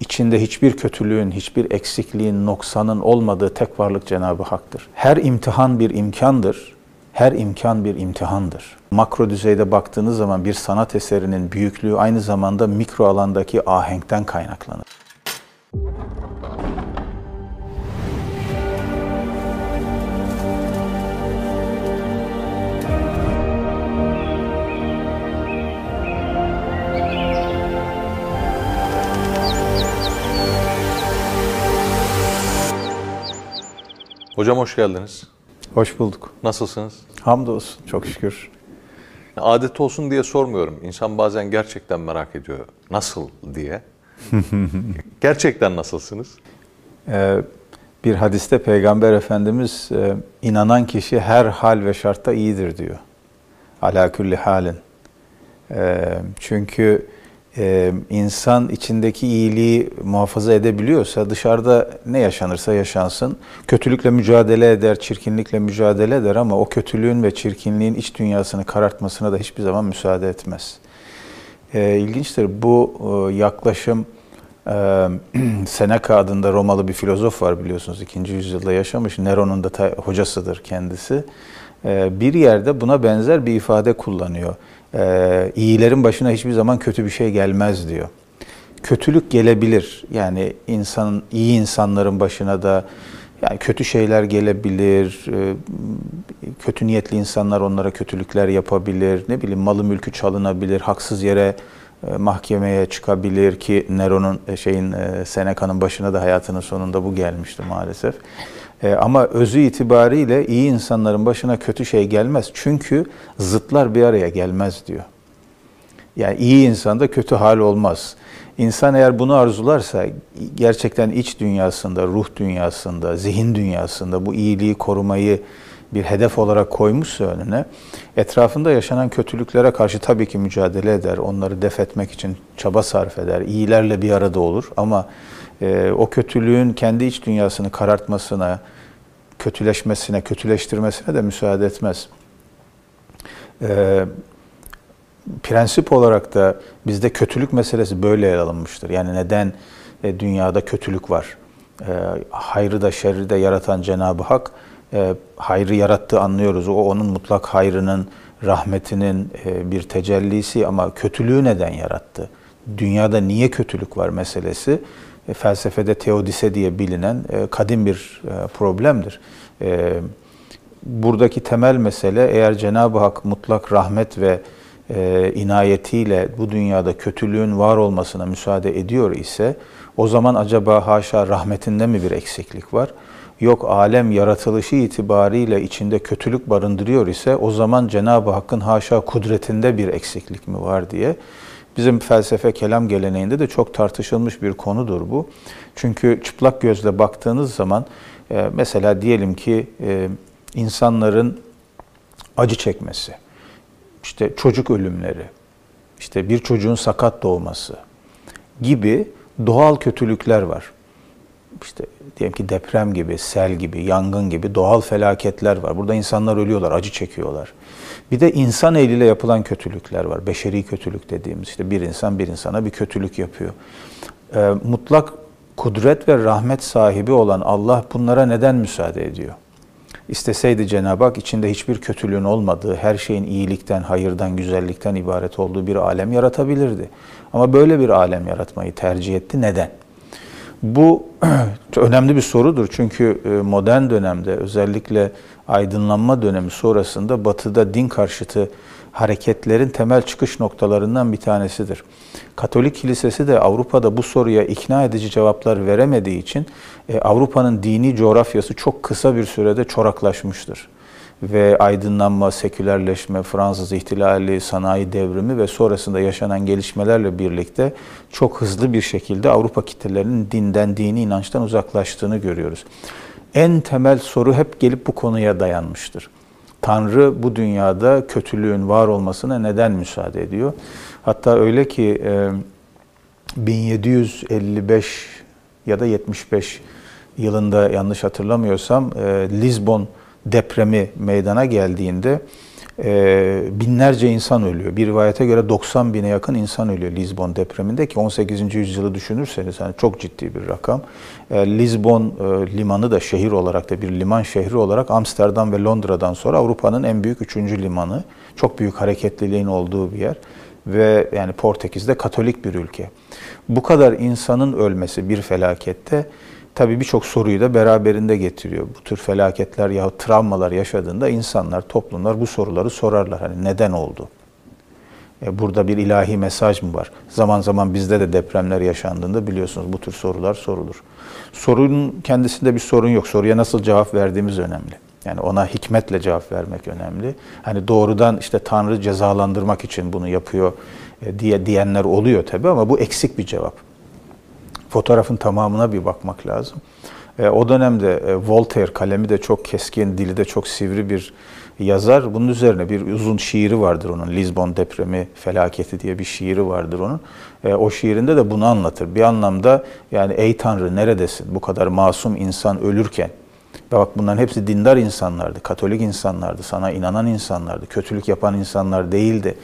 içinde hiçbir kötülüğün, hiçbir eksikliğin, noksanın olmadığı tek varlık Cenab-ı Hak'tır. Her imtihan bir imkandır, her imkan bir imtihandır. Makro düzeyde baktığınız zaman bir sanat eserinin büyüklüğü aynı zamanda mikro alandaki ahenkten kaynaklanır. Hocam hoş geldiniz. Hoş bulduk. Nasılsınız? Hamdolsun, çok şükür. Adet olsun diye sormuyorum. İnsan bazen gerçekten merak ediyor. Nasıl diye. gerçekten nasılsınız? Ee, bir hadiste Peygamber Efendimiz e, inanan kişi her hal ve şartta iyidir diyor. Ala külli halin. Ee, çünkü e, insan içindeki iyiliği muhafaza edebiliyorsa dışarıda ne yaşanırsa yaşansın kötülükle mücadele eder, çirkinlikle mücadele eder ama o kötülüğün ve çirkinliğin iç dünyasını karartmasına da hiçbir zaman müsaade etmez. E, ilginçtir bu e, yaklaşım e, Seneca adında Romalı bir filozof var biliyorsunuz ikinci yüzyılda yaşamış. Neron'un da hocasıdır kendisi. E, bir yerde buna benzer bir ifade kullanıyor e, iyilerin başına hiçbir zaman kötü bir şey gelmez diyor. Kötülük gelebilir. Yani insan iyi insanların başına da yani kötü şeyler gelebilir. E, kötü niyetli insanlar onlara kötülükler yapabilir. Ne bileyim malı mülkü çalınabilir. Haksız yere e, mahkemeye çıkabilir ki Nero'nun e, şeyin e, Seneca'nın başına da hayatının sonunda bu gelmişti maalesef. E, ama özü itibariyle iyi insanların başına kötü şey gelmez. Çünkü zıtlar bir araya gelmez diyor. Yani iyi insanda kötü hal olmaz. İnsan eğer bunu arzularsa gerçekten iç dünyasında, ruh dünyasında, zihin dünyasında bu iyiliği korumayı bir hedef olarak koymuşsa önüne, etrafında yaşanan kötülüklere karşı tabii ki mücadele eder, onları def etmek için çaba sarf eder, iyilerle bir arada olur ama e, o kötülüğün kendi iç dünyasını karartmasına, kötüleşmesine, kötüleştirmesine de müsaade etmez. E, prensip olarak da bizde kötülük meselesi böyle ele alınmıştır. Yani neden e, dünyada kötülük var? E, hayrı da şerri de yaratan Cenab-ı Hak e, hayrı yarattığı anlıyoruz. O onun mutlak hayrının, rahmetinin e, bir tecellisi ama kötülüğü neden yarattı? Dünyada niye kötülük var meselesi felsefede teodise diye bilinen e, kadim bir e, problemdir. Buradaki temel mesele eğer Cenab-ı Hak mutlak rahmet ve inayetiyle bu dünyada kötülüğün var olmasına müsaade ediyor ise o zaman acaba haşa rahmetinde mi bir eksiklik var? Yok alem yaratılışı itibariyle içinde kötülük barındırıyor ise o zaman Cenab-ı Hakk'ın haşa kudretinde bir eksiklik mi var diye Bizim felsefe kelam geleneğinde de çok tartışılmış bir konudur bu. Çünkü çıplak gözle baktığınız zaman e, mesela diyelim ki e, insanların acı çekmesi, işte çocuk ölümleri, işte bir çocuğun sakat doğması gibi doğal kötülükler var. İşte diyelim ki deprem gibi, sel gibi, yangın gibi doğal felaketler var. Burada insanlar ölüyorlar, acı çekiyorlar. Bir de insan eliyle yapılan kötülükler var. Beşeri kötülük dediğimiz işte bir insan bir insana bir kötülük yapıyor. Ee, mutlak kudret ve rahmet sahibi olan Allah bunlara neden müsaade ediyor? İsteseydi Cenab-ı Hak içinde hiçbir kötülüğün olmadığı, her şeyin iyilikten, hayırdan, güzellikten ibaret olduğu bir alem yaratabilirdi. Ama böyle bir alem yaratmayı tercih etti. Neden? Bu önemli bir sorudur çünkü e, modern dönemde özellikle aydınlanma dönemi sonrasında batıda din karşıtı hareketlerin temel çıkış noktalarından bir tanesidir. Katolik Kilisesi de Avrupa'da bu soruya ikna edici cevaplar veremediği için e, Avrupa'nın dini coğrafyası çok kısa bir sürede çoraklaşmıştır ve aydınlanma, sekülerleşme, Fransız ihtilali, sanayi devrimi ve sonrasında yaşanan gelişmelerle birlikte çok hızlı bir şekilde Avrupa kitlelerinin dinden, dini inançtan uzaklaştığını görüyoruz. En temel soru hep gelip bu konuya dayanmıştır. Tanrı bu dünyada kötülüğün var olmasına neden müsaade ediyor? Hatta öyle ki 1755 ya da 75 yılında yanlış hatırlamıyorsam Lisbon depremi meydana geldiğinde e, binlerce insan ölüyor. Bir rivayete göre 90 bine yakın insan ölüyor Lisbon depreminde ki 18. yüzyılı düşünürseniz yani çok ciddi bir rakam. E, Lisbon e, limanı da şehir olarak da bir liman şehri olarak Amsterdam ve Londra'dan sonra Avrupa'nın en büyük üçüncü limanı. Çok büyük hareketliliğin olduğu bir yer ve yani Portekiz'de Katolik bir ülke. Bu kadar insanın ölmesi bir felakette tabii birçok soruyu da beraberinde getiriyor. Bu tür felaketler ya travmalar yaşadığında insanlar, toplumlar bu soruları sorarlar. Hani neden oldu? E, burada bir ilahi mesaj mı var? Zaman zaman bizde de depremler yaşandığında biliyorsunuz bu tür sorular sorulur. Sorunun kendisinde bir sorun yok. Soruya nasıl cevap verdiğimiz önemli. Yani ona hikmetle cevap vermek önemli. Hani doğrudan işte Tanrı cezalandırmak için bunu yapıyor e, diye diyenler oluyor tabii ama bu eksik bir cevap. Fotoğrafın tamamına bir bakmak lazım. E, o dönemde e, Voltaire kalemi de çok keskin, dili de çok sivri bir yazar. Bunun üzerine bir uzun şiiri vardır onun. Lisbon depremi felaketi diye bir şiiri vardır onun. E, o şiirinde de bunu anlatır. Bir anlamda yani ey Tanrı neredesin? Bu kadar masum insan ölürken ve bak bunların hepsi dindar insanlardı, katolik insanlardı, sana inanan insanlardı, kötülük yapan insanlar değildi.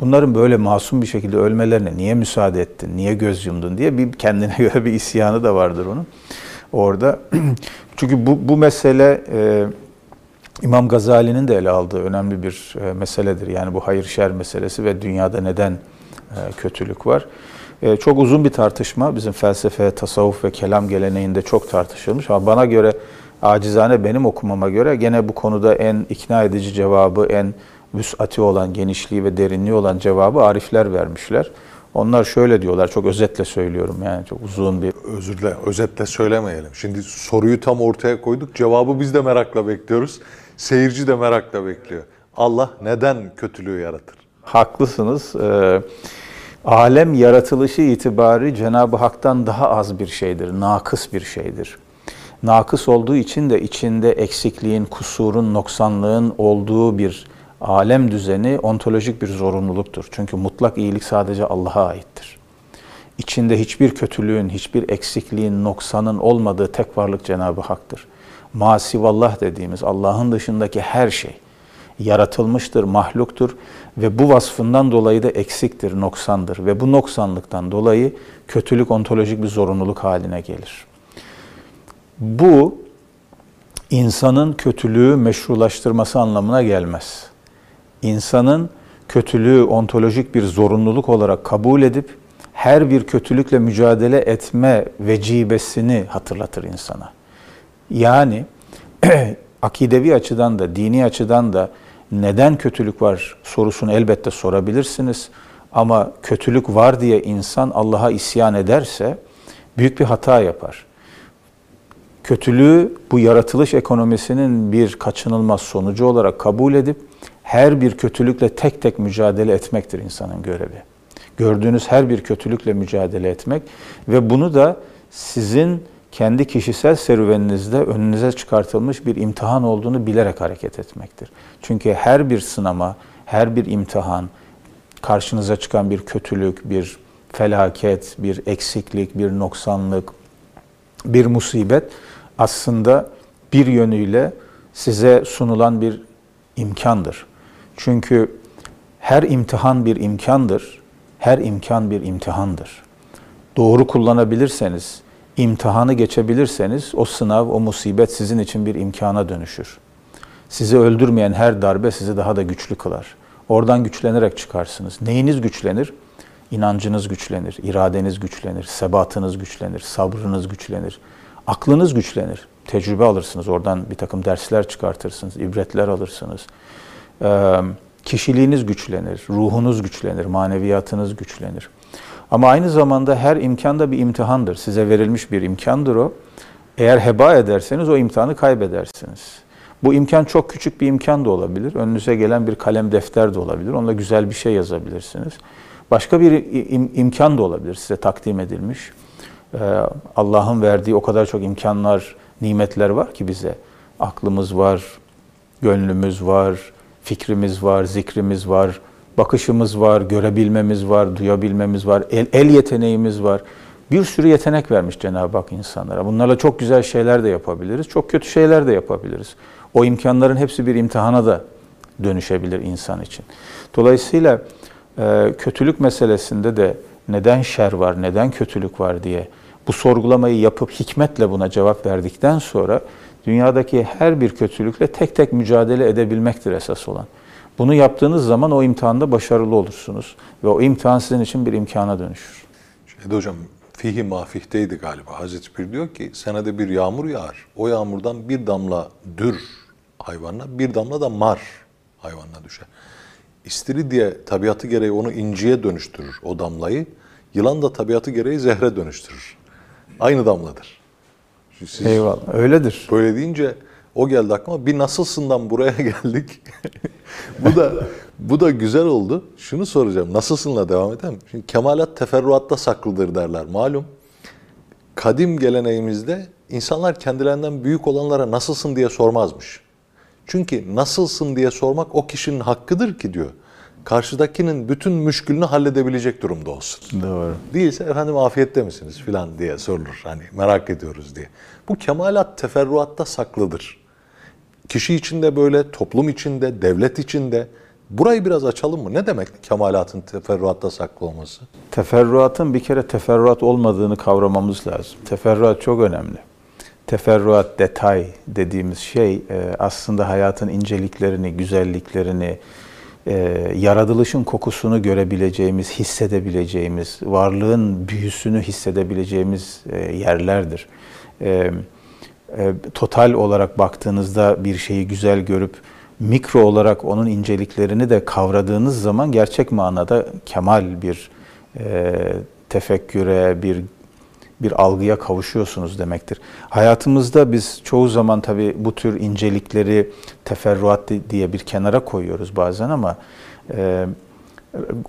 Bunların böyle masum bir şekilde ölmelerine niye müsaade ettin, niye göz yumdun diye bir kendine göre bir isyanı da vardır onun orada. Çünkü bu, bu mesele e, İmam Gazali'nin de ele aldığı önemli bir e, meseledir. Yani bu hayır şer meselesi ve dünyada neden e, kötülük var. E, çok uzun bir tartışma. Bizim felsefe, tasavvuf ve kelam geleneğinde çok tartışılmış. Ama bana göre acizane benim okumama göre gene bu konuda en ikna edici cevabı, en vüsati olan, genişliği ve derinliği olan cevabı arifler vermişler. Onlar şöyle diyorlar, çok özetle söylüyorum yani çok uzun bir... Özür dilerim, özetle söylemeyelim. Şimdi soruyu tam ortaya koyduk, cevabı biz de merakla bekliyoruz. Seyirci de merakla bekliyor. Allah neden kötülüğü yaratır? Haklısınız. Ee, alem yaratılışı itibari Cenab-ı Hak'tan daha az bir şeydir, nakıs bir şeydir nakıs olduğu için de içinde eksikliğin, kusurun, noksanlığın olduğu bir alem düzeni ontolojik bir zorunluluktur. Çünkü mutlak iyilik sadece Allah'a aittir. İçinde hiçbir kötülüğün, hiçbir eksikliğin, noksanın olmadığı tek varlık Cenab-ı Hak'tır. Masivallah dediğimiz Allah'ın dışındaki her şey yaratılmıştır, mahluktur ve bu vasfından dolayı da eksiktir, noksandır ve bu noksanlıktan dolayı kötülük ontolojik bir zorunluluk haline gelir. Bu insanın kötülüğü meşrulaştırması anlamına gelmez. İnsanın kötülüğü ontolojik bir zorunluluk olarak kabul edip her bir kötülükle mücadele etme vecibesini hatırlatır insana. Yani akidevi açıdan da, dini açıdan da neden kötülük var sorusunu elbette sorabilirsiniz. Ama kötülük var diye insan Allah'a isyan ederse büyük bir hata yapar kötülüğü bu yaratılış ekonomisinin bir kaçınılmaz sonucu olarak kabul edip her bir kötülükle tek tek mücadele etmektir insanın görevi. Gördüğünüz her bir kötülükle mücadele etmek ve bunu da sizin kendi kişisel serüveninizde önünüze çıkartılmış bir imtihan olduğunu bilerek hareket etmektir. Çünkü her bir sınama, her bir imtihan, karşınıza çıkan bir kötülük, bir felaket, bir eksiklik, bir noksanlık, bir musibet aslında bir yönüyle size sunulan bir imkandır. Çünkü her imtihan bir imkandır, her imkan bir imtihandır. Doğru kullanabilirseniz, imtihanı geçebilirseniz o sınav, o musibet sizin için bir imkana dönüşür. Sizi öldürmeyen her darbe sizi daha da güçlü kılar. Oradan güçlenerek çıkarsınız. Neyiniz güçlenir? İnancınız güçlenir, iradeniz güçlenir, sebatınız güçlenir, sabrınız güçlenir, aklınız güçlenir. Tecrübe alırsınız, oradan bir takım dersler çıkartırsınız, ibretler alırsınız. Kişiliğiniz güçlenir, ruhunuz güçlenir, maneviyatınız güçlenir. Ama aynı zamanda her imkan da bir imtihandır. Size verilmiş bir imkandır o. Eğer heba ederseniz o imtihanı kaybedersiniz. Bu imkan çok küçük bir imkan da olabilir. Önünüze gelen bir kalem defter de olabilir. Onunla güzel bir şey yazabilirsiniz. Başka bir im- imkan da olabilir size takdim edilmiş. Ee, Allah'ın verdiği o kadar çok imkanlar, nimetler var ki bize. Aklımız var, gönlümüz var, fikrimiz var, zikrimiz var, bakışımız var, görebilmemiz var, duyabilmemiz var, el, el yeteneğimiz var. Bir sürü yetenek vermiş Cenab-ı Hak insanlara. Bunlarla çok güzel şeyler de yapabiliriz, çok kötü şeyler de yapabiliriz. O imkanların hepsi bir imtihana da dönüşebilir insan için. Dolayısıyla e, kötülük meselesinde de neden şer var, neden kötülük var diye bu sorgulamayı yapıp hikmetle buna cevap verdikten sonra dünyadaki her bir kötülükle tek tek mücadele edebilmektir esas olan. Bunu yaptığınız zaman o imtihanda başarılı olursunuz ve o imtihan sizin için bir imkana dönüşür. Şeyde hocam fihi mafihteydi galiba. Hazreti Pir diyor ki senede bir yağmur yağar. O yağmurdan bir damla dür hayvanına, bir damla da mar hayvanına düşer. İstiridye tabiatı gereği onu inciye dönüştürür o damlayı. Yılan da tabiatı gereği zehre dönüştürür. Aynı damladır. Siz Eyvallah. Öyledir. Böyle deyince o geldi aklıma. Bir nasılsından buraya geldik. bu da bu da güzel oldu. Şunu soracağım. Nasılsınla devam edelim. Şimdi kemalat teferruatta saklıdır derler. Malum kadim geleneğimizde insanlar kendilerinden büyük olanlara nasılsın diye sormazmış. Çünkü nasılsın diye sormak o kişinin hakkıdır ki diyor. Karşıdakinin bütün müşkülünü halledebilecek durumda olsun. Doğru. Değilse efendim afiyette misiniz filan diye sorulur. Hani merak ediyoruz diye. Bu kemalat teferruatta saklıdır. Kişi içinde böyle, toplum içinde, devlet içinde. Burayı biraz açalım mı? Ne demek kemalatın teferruatta saklı olması? Teferruatın bir kere teferruat olmadığını kavramamız lazım. Teferruat çok önemli. Teferruat, detay dediğimiz şey e, aslında hayatın inceliklerini, güzelliklerini, e, yaratılışın kokusunu görebileceğimiz, hissedebileceğimiz, varlığın büyüsünü hissedebileceğimiz e, yerlerdir. Total olarak baktığınızda bir şeyi güzel görüp mikro olarak onun inceliklerini de kavradığınız zaman gerçek manada kemal bir tefekküre, bir bir algıya kavuşuyorsunuz demektir. Hayatımızda biz çoğu zaman tabii bu tür incelikleri teferruat diye bir kenara koyuyoruz bazen ama e,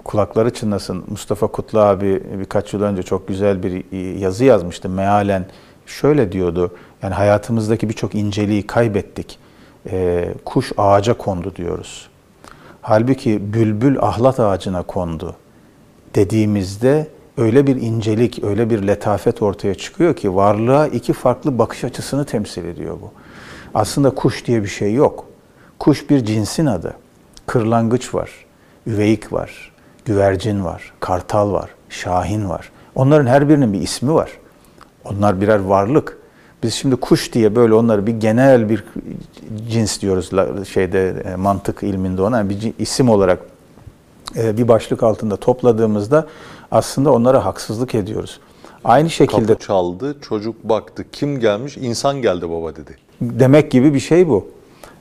kulakları çınlasın. Mustafa Kutlu abi birkaç yıl önce çok güzel bir yazı yazmıştı. Mealen şöyle diyordu. Yani hayatımızdaki birçok inceliği kaybettik. E, kuş ağaca kondu diyoruz. Halbuki bülbül ahlat ağacına kondu dediğimizde öyle bir incelik, öyle bir letafet ortaya çıkıyor ki varlığa iki farklı bakış açısını temsil ediyor bu. Aslında kuş diye bir şey yok. Kuş bir cinsin adı. Kırlangıç var, üveyik var, güvercin var, kartal var, şahin var. Onların her birinin bir ismi var. Onlar birer varlık. Biz şimdi kuş diye böyle onları bir genel bir cins diyoruz şeyde e, mantık ilminde ona bir isim olarak e, bir başlık altında topladığımızda aslında onlara haksızlık ediyoruz. Aynı şekilde Kapı çaldı, çocuk baktı. Kim gelmiş? İnsan geldi baba dedi. Demek gibi bir şey bu.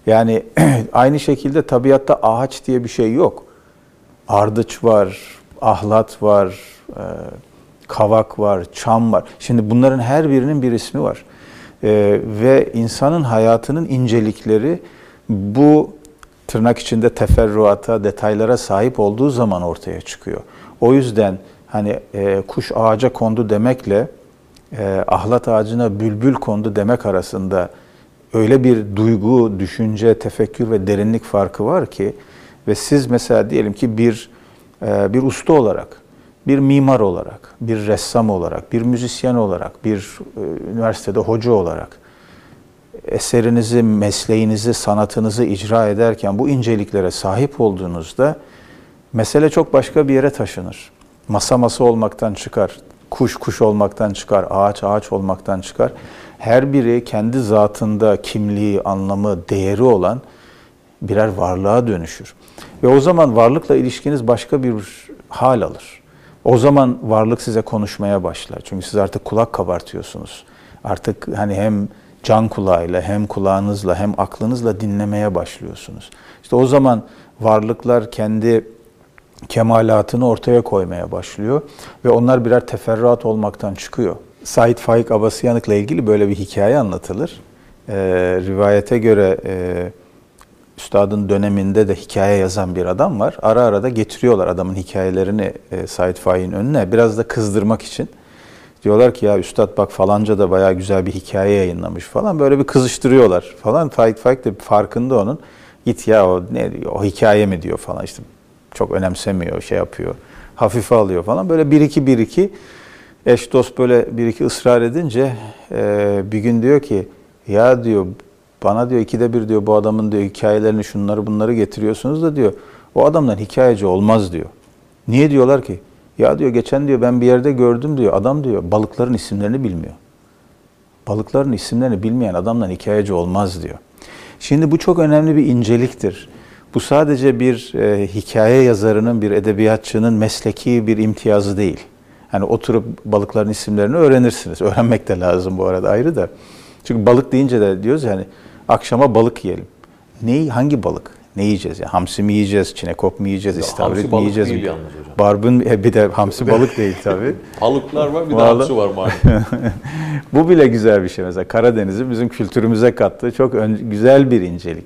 Yani aynı şekilde tabiatta ağaç diye bir şey yok. Ardıç var, ahlat var, e, kavak var, çam var. Şimdi bunların her birinin bir ismi var. E, ve insanın hayatının incelikleri bu tırnak içinde teferruata, detaylara sahip olduğu zaman ortaya çıkıyor. O yüzden hani e, kuş ağaca kondu demekle e, ahlat ağacına bülbül kondu demek arasında öyle bir duygu, düşünce, tefekkür ve derinlik farkı var ki ve siz mesela diyelim ki bir e, bir usta olarak, bir mimar olarak, bir ressam olarak, bir müzisyen olarak, bir e, üniversitede hoca olarak eserinizi, mesleğinizi, sanatınızı icra ederken bu inceliklere sahip olduğunuzda mesele çok başka bir yere taşınır. Masa masa olmaktan çıkar, kuş kuş olmaktan çıkar, ağaç ağaç olmaktan çıkar. Her biri kendi zatında kimliği, anlamı, değeri olan birer varlığa dönüşür. Ve o zaman varlıkla ilişkiniz başka bir hal alır. O zaman varlık size konuşmaya başlar. Çünkü siz artık kulak kabartıyorsunuz. Artık hani hem can kulağıyla hem kulağınızla hem aklınızla dinlemeye başlıyorsunuz. İşte o zaman varlıklar kendi kemalatını ortaya koymaya başlıyor ve onlar birer teferruat olmaktan çıkıyor. Said Faik Abasıyanık'la ilgili böyle bir hikaye anlatılır. Ee, rivayete göre e, üstadın döneminde de hikaye yazan bir adam var. Ara ara da getiriyorlar adamın hikayelerini e, Said Faik'in önüne biraz da kızdırmak için. Diyorlar ki ya üstad bak falanca da bayağı güzel bir hikaye yayınlamış falan. Böyle bir kızıştırıyorlar falan. Faik Faik de farkında onun. Git ya o ne o hikaye mi diyor falan işte çok önemsemiyor, şey yapıyor. Hafife alıyor falan. Böyle bir iki bir iki eş dost böyle bir iki ısrar edince e, bir gün diyor ki ya diyor bana diyor ikide bir diyor bu adamın diyor hikayelerini şunları bunları getiriyorsunuz da diyor o adamdan hikayeci olmaz diyor. Niye diyorlar ki? Ya diyor geçen diyor ben bir yerde gördüm diyor adam diyor balıkların isimlerini bilmiyor. Balıkların isimlerini bilmeyen adamdan hikayeci olmaz diyor. Şimdi bu çok önemli bir inceliktir. Bu sadece bir e, hikaye yazarının, bir edebiyatçının mesleki bir imtiyazı değil. Hani oturup balıkların isimlerini öğrenirsiniz. Öğrenmek de lazım bu arada ayrı da. Çünkü balık deyince de diyoruz yani akşama balık yiyelim. Neyi, hangi balık? Ne yiyeceğiz? Yani hamsi mi yiyeceğiz, çinekop mu yiyeceğiz, Ya, istavrit hamsi mi balık yiyeceğiz? değil yalnız hocam. Barbun, e, bir de hamsi balık değil tabii. Balıklar var bir de Vallahi- hamsi var malum. Bu bile güzel bir şey mesela. Karadeniz'in bizim kültürümüze kattığı çok güzel bir incelik.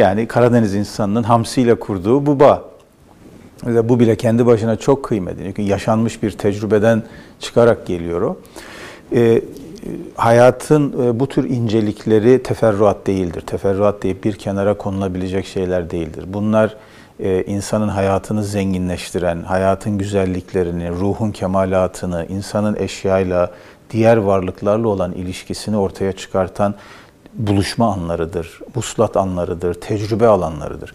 Yani Karadeniz insanının hamsiyle kurduğu bu bağ. Ve bu bile kendi başına çok kıymetli. Çünkü yaşanmış bir tecrübeden çıkarak geliyor o. Ee, hayatın e, bu tür incelikleri teferruat değildir. Teferruat deyip bir kenara konulabilecek şeyler değildir. Bunlar e, insanın hayatını zenginleştiren, hayatın güzelliklerini, ruhun kemalatını, insanın eşyayla, diğer varlıklarla olan ilişkisini ortaya çıkartan buluşma anlarıdır, buslat anlarıdır, tecrübe alanlarıdır.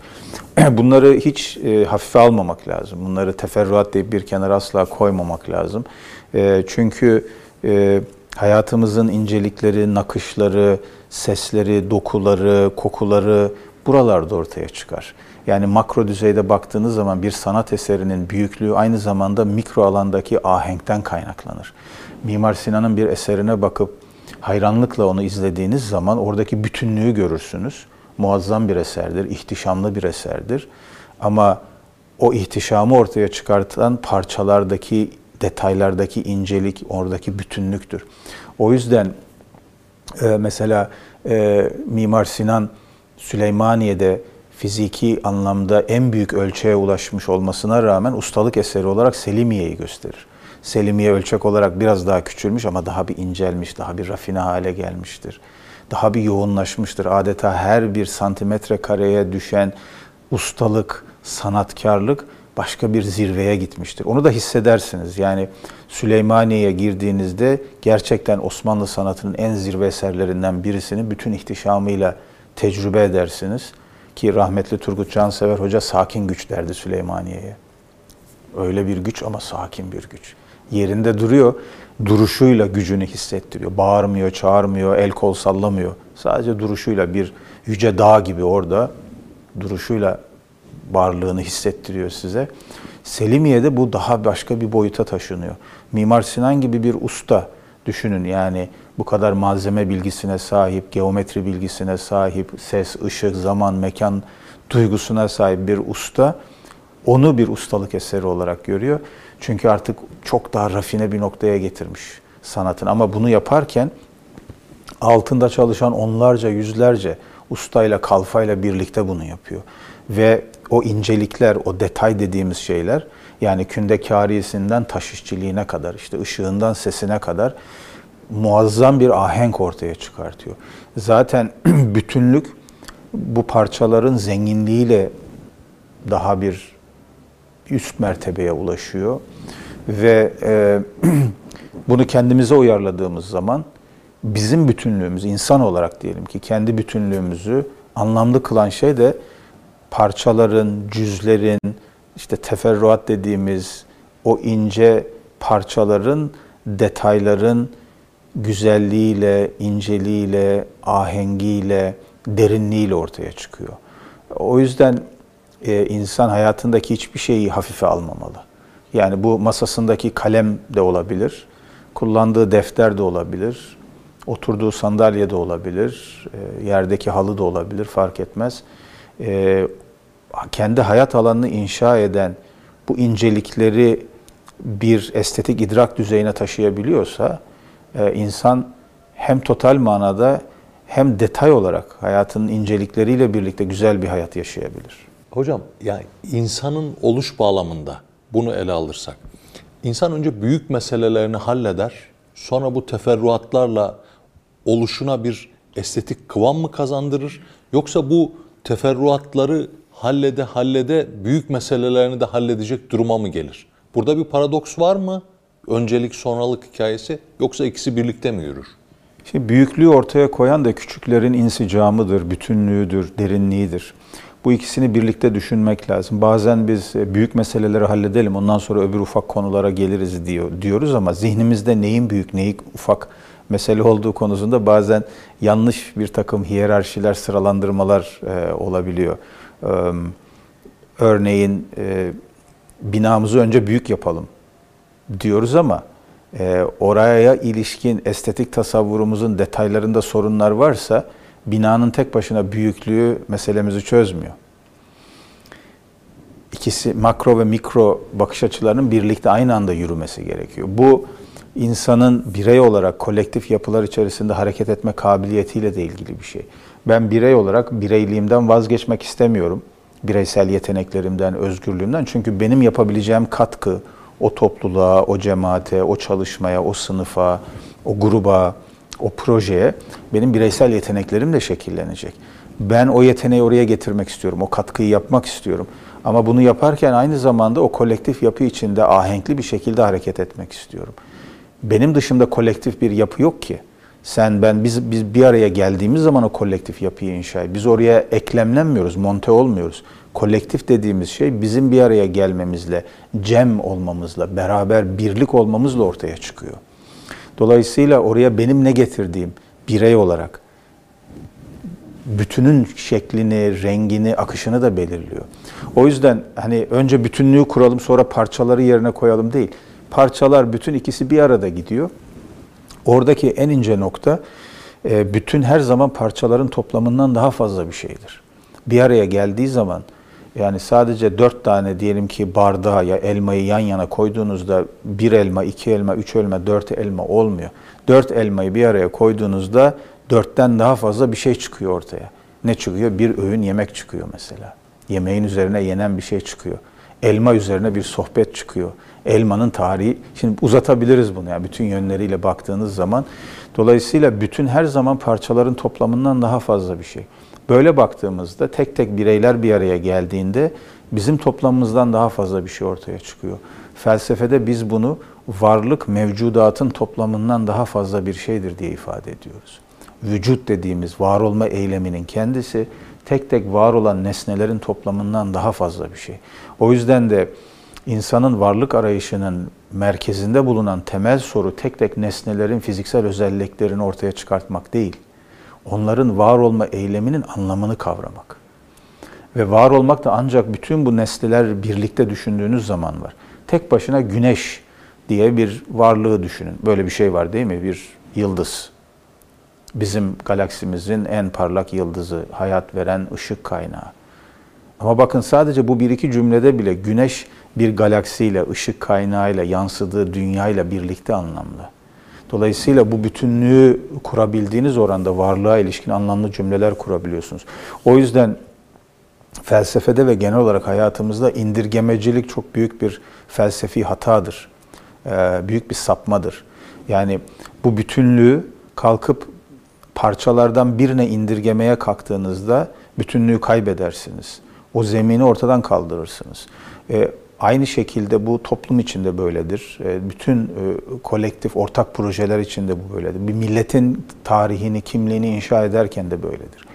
Bunları hiç e, hafife almamak lazım. Bunları teferruat deyip bir kenara asla koymamak lazım. E, çünkü e, hayatımızın incelikleri, nakışları, sesleri, dokuları, kokuları buralarda ortaya çıkar. Yani makro düzeyde baktığınız zaman bir sanat eserinin büyüklüğü aynı zamanda mikro alandaki ahenkten kaynaklanır. Mimar Sinan'ın bir eserine bakıp hayranlıkla onu izlediğiniz zaman oradaki bütünlüğü görürsünüz. Muazzam bir eserdir, ihtişamlı bir eserdir. Ama o ihtişamı ortaya çıkartan parçalardaki, detaylardaki incelik, oradaki bütünlüktür. O yüzden e, mesela e, Mimar Sinan Süleymaniye'de fiziki anlamda en büyük ölçeğe ulaşmış olmasına rağmen ustalık eseri olarak Selimiye'yi gösterir. Selimiye ölçek olarak biraz daha küçülmüş ama daha bir incelmiş, daha bir rafine hale gelmiştir. Daha bir yoğunlaşmıştır. Adeta her bir santimetre kareye düşen ustalık, sanatkarlık başka bir zirveye gitmiştir. Onu da hissedersiniz. Yani Süleymaniye'ye girdiğinizde gerçekten Osmanlı sanatının en zirve eserlerinden birisini bütün ihtişamıyla tecrübe edersiniz. Ki rahmetli Turgut Cansever Hoca sakin güç derdi Süleymaniye'ye. Öyle bir güç ama sakin bir güç. Yerinde duruyor, duruşuyla gücünü hissettiriyor. Bağırmıyor, çağırmıyor, el kol sallamıyor. Sadece duruşuyla bir yüce dağ gibi orada duruşuyla varlığını hissettiriyor size. Selimiye'de bu daha başka bir boyuta taşınıyor. Mimar Sinan gibi bir usta düşünün yani bu kadar malzeme bilgisine sahip, geometri bilgisine sahip, ses, ışık, zaman, mekan duygusuna sahip bir usta onu bir ustalık eseri olarak görüyor. Çünkü artık çok daha rafine bir noktaya getirmiş sanatın. Ama bunu yaparken altında çalışan onlarca, yüzlerce ustayla, kalfayla birlikte bunu yapıyor. Ve o incelikler, o detay dediğimiz şeyler yani künde kariyesinden taş işçiliğine kadar, işte ışığından sesine kadar muazzam bir ahenk ortaya çıkartıyor. Zaten bütünlük bu parçaların zenginliğiyle daha bir üst mertebeye ulaşıyor ve e, bunu kendimize uyarladığımız zaman bizim bütünlüğümüz, insan olarak diyelim ki kendi bütünlüğümüzü anlamlı kılan şey de parçaların, cüzlerin, işte teferruat dediğimiz o ince parçaların, detayların güzelliğiyle, inceliğiyle, ahengiyle, derinliğiyle ortaya çıkıyor. O yüzden e, insan hayatındaki hiçbir şeyi hafife almamalı. Yani bu masasındaki kalem de olabilir, kullandığı defter de olabilir, oturduğu sandalye de olabilir, e, yerdeki halı da olabilir fark etmez. E, kendi hayat alanını inşa eden bu incelikleri bir estetik idrak düzeyine taşıyabiliyorsa e, insan hem total manada hem detay olarak hayatının incelikleriyle birlikte güzel bir hayat yaşayabilir. Hocam yani insanın oluş bağlamında bunu ele alırsak, insan önce büyük meselelerini halleder, sonra bu teferruatlarla oluşuna bir estetik kıvam mı kazandırır? Yoksa bu teferruatları hallede hallede büyük meselelerini de halledecek duruma mı gelir? Burada bir paradoks var mı? Öncelik sonralık hikayesi yoksa ikisi birlikte mi yürür? Şimdi büyüklüğü ortaya koyan da küçüklerin insicamıdır, bütünlüğüdür, derinliğidir. Bu ikisini birlikte düşünmek lazım. Bazen biz e, büyük meseleleri halledelim, ondan sonra öbür ufak konulara geliriz diyor diyoruz ama zihnimizde neyin büyük, neyin ufak mesele olduğu konusunda bazen yanlış bir takım hiyerarşiler, sıralandırmalar e, olabiliyor. E, örneğin e, binamızı önce büyük yapalım diyoruz ama e, oraya ilişkin estetik tasavvurumuzun detaylarında sorunlar varsa binanın tek başına büyüklüğü meselemizi çözmüyor. İkisi makro ve mikro bakış açılarının birlikte aynı anda yürümesi gerekiyor. Bu insanın birey olarak kolektif yapılar içerisinde hareket etme kabiliyetiyle de ilgili bir şey. Ben birey olarak bireyliğimden vazgeçmek istemiyorum. Bireysel yeteneklerimden, özgürlüğümden. Çünkü benim yapabileceğim katkı o topluluğa, o cemaate, o çalışmaya, o sınıfa, o gruba, o projeye benim bireysel yeteneklerim de şekillenecek. Ben o yeteneği oraya getirmek istiyorum, o katkıyı yapmak istiyorum. Ama bunu yaparken aynı zamanda o kolektif yapı içinde ahenkli bir şekilde hareket etmek istiyorum. Benim dışımda kolektif bir yapı yok ki. Sen ben biz biz bir araya geldiğimiz zaman o kolektif yapıyı inşa ediyoruz. Biz oraya eklemlenmiyoruz, monte olmuyoruz. Kolektif dediğimiz şey bizim bir araya gelmemizle, cem olmamızla, beraber birlik olmamızla ortaya çıkıyor. Dolayısıyla oraya benim ne getirdiğim birey olarak bütünün şeklini, rengini, akışını da belirliyor. O yüzden hani önce bütünlüğü kuralım sonra parçaları yerine koyalım değil. Parçalar bütün ikisi bir arada gidiyor. Oradaki en ince nokta e, bütün her zaman parçaların toplamından daha fazla bir şeydir. Bir araya geldiği zaman yani sadece dört tane diyelim ki bardağı ya elmayı yan yana koyduğunuzda bir elma, iki elma, üç elma, dört elma olmuyor. Dört elmayı bir araya koyduğunuzda dörtten daha fazla bir şey çıkıyor ortaya. Ne çıkıyor? Bir öğün yemek çıkıyor mesela. Yemeğin üzerine yenen bir şey çıkıyor. Elma üzerine bir sohbet çıkıyor. Elmanın tarihi, şimdi uzatabiliriz bunu yani bütün yönleriyle baktığınız zaman. Dolayısıyla bütün her zaman parçaların toplamından daha fazla bir şey. Böyle baktığımızda tek tek bireyler bir araya geldiğinde bizim toplamımızdan daha fazla bir şey ortaya çıkıyor. Felsefede biz bunu varlık mevcudatın toplamından daha fazla bir şeydir diye ifade ediyoruz. Vücut dediğimiz var olma eyleminin kendisi tek tek var olan nesnelerin toplamından daha fazla bir şey. O yüzden de insanın varlık arayışının merkezinde bulunan temel soru tek tek nesnelerin fiziksel özelliklerini ortaya çıkartmak değil onların var olma eyleminin anlamını kavramak. Ve var olmak da ancak bütün bu nesneler birlikte düşündüğünüz zaman var. Tek başına güneş diye bir varlığı düşünün. Böyle bir şey var değil mi? Bir yıldız. Bizim galaksimizin en parlak yıldızı, hayat veren ışık kaynağı. Ama bakın sadece bu bir iki cümlede bile güneş bir galaksiyle, ışık kaynağıyla, yansıdığı dünyayla birlikte anlamlı. Dolayısıyla bu bütünlüğü kurabildiğiniz oranda varlığa ilişkin anlamlı cümleler kurabiliyorsunuz. O yüzden felsefede ve genel olarak hayatımızda indirgemecilik çok büyük bir felsefi hatadır. Ee, büyük bir sapmadır. Yani bu bütünlüğü kalkıp parçalardan birine indirgemeye kalktığınızda bütünlüğü kaybedersiniz. O zemini ortadan kaldırırsınız. Aynı şekilde bu toplum içinde böyledir. E, bütün e, kolektif ortak projeler içinde bu böyledir. Bir milletin tarihini, kimliğini inşa ederken de böyledir.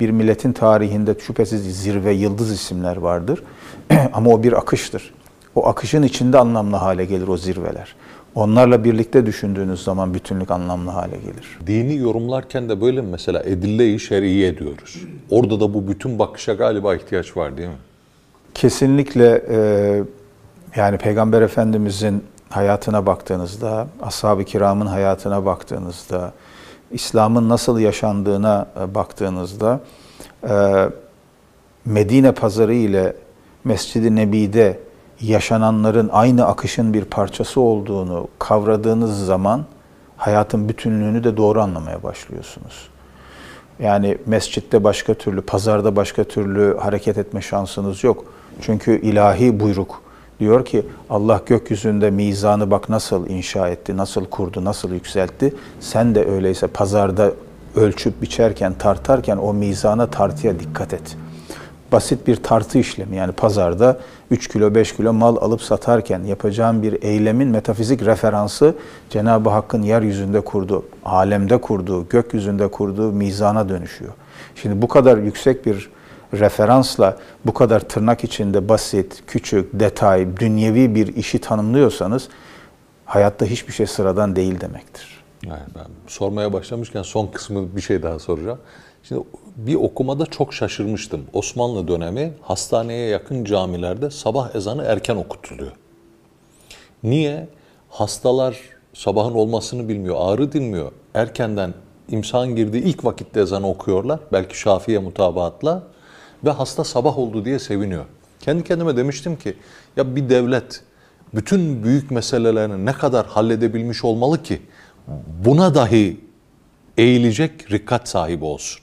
Bir milletin tarihinde şüphesiz zirve, yıldız isimler vardır. Ama o bir akıştır. O akışın içinde anlamlı hale gelir o zirveler. Onlarla birlikte düşündüğünüz zaman bütünlük anlamlı hale gelir. Dini yorumlarken de böyle mi mesela edille-i şer'iye diyoruz. Orada da bu bütün bakışa galiba ihtiyaç var değil mi? Kesinlikle e, yani Peygamber Efendimizin hayatına baktığınızda, ashab-ı kiramın hayatına baktığınızda, İslam'ın nasıl yaşandığına e, baktığınızda e, Medine pazarı ile Mescid-i Nebi'de yaşananların aynı akışın bir parçası olduğunu kavradığınız zaman hayatın bütünlüğünü de doğru anlamaya başlıyorsunuz. Yani mescitte başka türlü, pazarda başka türlü hareket etme şansınız yok. Çünkü ilahi buyruk diyor ki Allah gökyüzünde mizanı bak nasıl inşa etti, nasıl kurdu, nasıl yükseltti. Sen de öyleyse pazarda ölçüp biçerken, tartarken o mizana tartıya dikkat et. basit bir tartı işlemi yani pazarda 3 kilo 5 kilo mal alıp satarken yapacağım bir eylemin metafizik referansı Cenab-ı Hakk'ın yeryüzünde kurduğu, alemde kurduğu, gökyüzünde kurduğu mizana dönüşüyor. Şimdi bu kadar yüksek bir referansla bu kadar tırnak içinde basit, küçük, detay, dünyevi bir işi tanımlıyorsanız hayatta hiçbir şey sıradan değil demektir. Yani ben sormaya başlamışken son kısmı bir şey daha soracağım. Şimdi bir okumada çok şaşırmıştım. Osmanlı dönemi hastaneye yakın camilerde sabah ezanı erken okutuluyor. Niye? Hastalar sabahın olmasını bilmiyor, ağrı dinmiyor. Erkenden imsan girdiği ilk vakitte ezanı okuyorlar. Belki Şafi'ye mutabaatla. Ve hasta sabah oldu diye seviniyor. Kendi kendime demiştim ki ya bir devlet bütün büyük meselelerini ne kadar halledebilmiş olmalı ki buna dahi eğilecek rikkat sahibi olsun.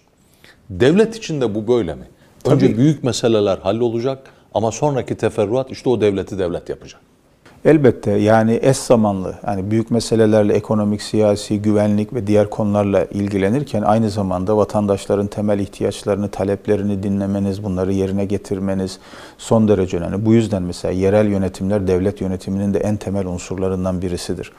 Devlet için de bu böyle mi? Önce Tabii. büyük meseleler hallolacak ama sonraki teferruat işte o devleti devlet yapacak. Elbette yani eş zamanlı yani büyük meselelerle ekonomik, siyasi, güvenlik ve diğer konularla ilgilenirken aynı zamanda vatandaşların temel ihtiyaçlarını, taleplerini dinlemeniz, bunları yerine getirmeniz son derece önemli. Bu yüzden mesela yerel yönetimler devlet yönetiminin de en temel unsurlarından birisidir.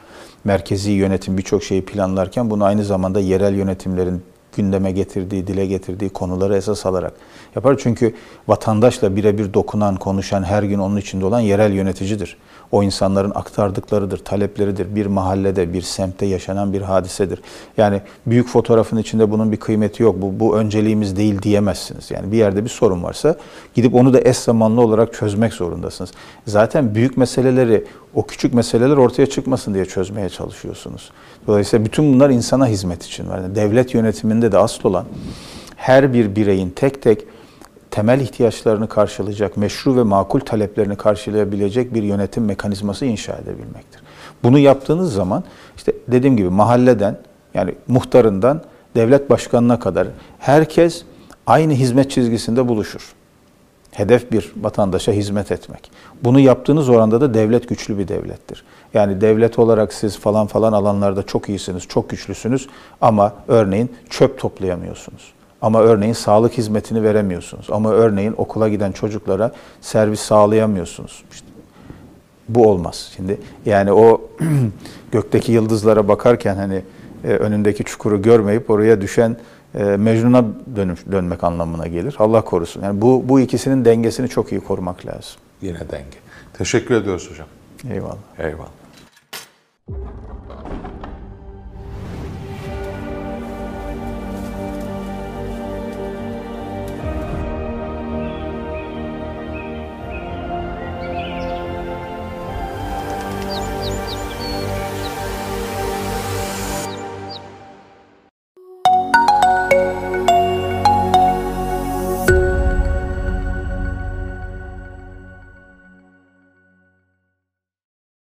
Merkezi yönetim birçok şeyi planlarken bunu aynı zamanda yerel yönetimlerin gündeme getirdiği, dile getirdiği konuları esas alarak yapar. Çünkü vatandaşla birebir dokunan, konuşan, her gün onun içinde olan yerel yöneticidir. O insanların aktardıklarıdır, talepleridir. Bir mahallede, bir semtte yaşanan bir hadisedir. Yani büyük fotoğrafın içinde bunun bir kıymeti yok. Bu, bu önceliğimiz değil diyemezsiniz. Yani bir yerde bir sorun varsa gidip onu da eş zamanlı olarak çözmek zorundasınız. Zaten büyük meseleleri, o küçük meseleler ortaya çıkmasın diye çözmeye çalışıyorsunuz. Dolayısıyla bütün bunlar insana hizmet için var. Yani devlet yönetiminde de asıl olan her bir bireyin tek tek temel ihtiyaçlarını karşılayacak, meşru ve makul taleplerini karşılayabilecek bir yönetim mekanizması inşa edebilmektir. Bunu yaptığınız zaman işte dediğim gibi mahalleden yani muhtarından devlet başkanına kadar herkes aynı hizmet çizgisinde buluşur. Hedef bir, vatandaşa hizmet etmek. Bunu yaptığınız oranda da devlet güçlü bir devlettir. Yani devlet olarak siz falan falan alanlarda çok iyisiniz, çok güçlüsünüz ama örneğin çöp toplayamıyorsunuz. Ama örneğin sağlık hizmetini veremiyorsunuz. Ama örneğin okula giden çocuklara servis sağlayamıyorsunuz. İşte bu olmaz. Şimdi yani o gökteki yıldızlara bakarken hani e, önündeki çukuru görmeyip oraya düşen e, Mecnun'a dönüş, dönmek anlamına gelir. Allah korusun. Yani bu bu ikisinin dengesini çok iyi korumak lazım. Yine denge. Teşekkür ediyoruz hocam. Eyvallah. Eyvallah.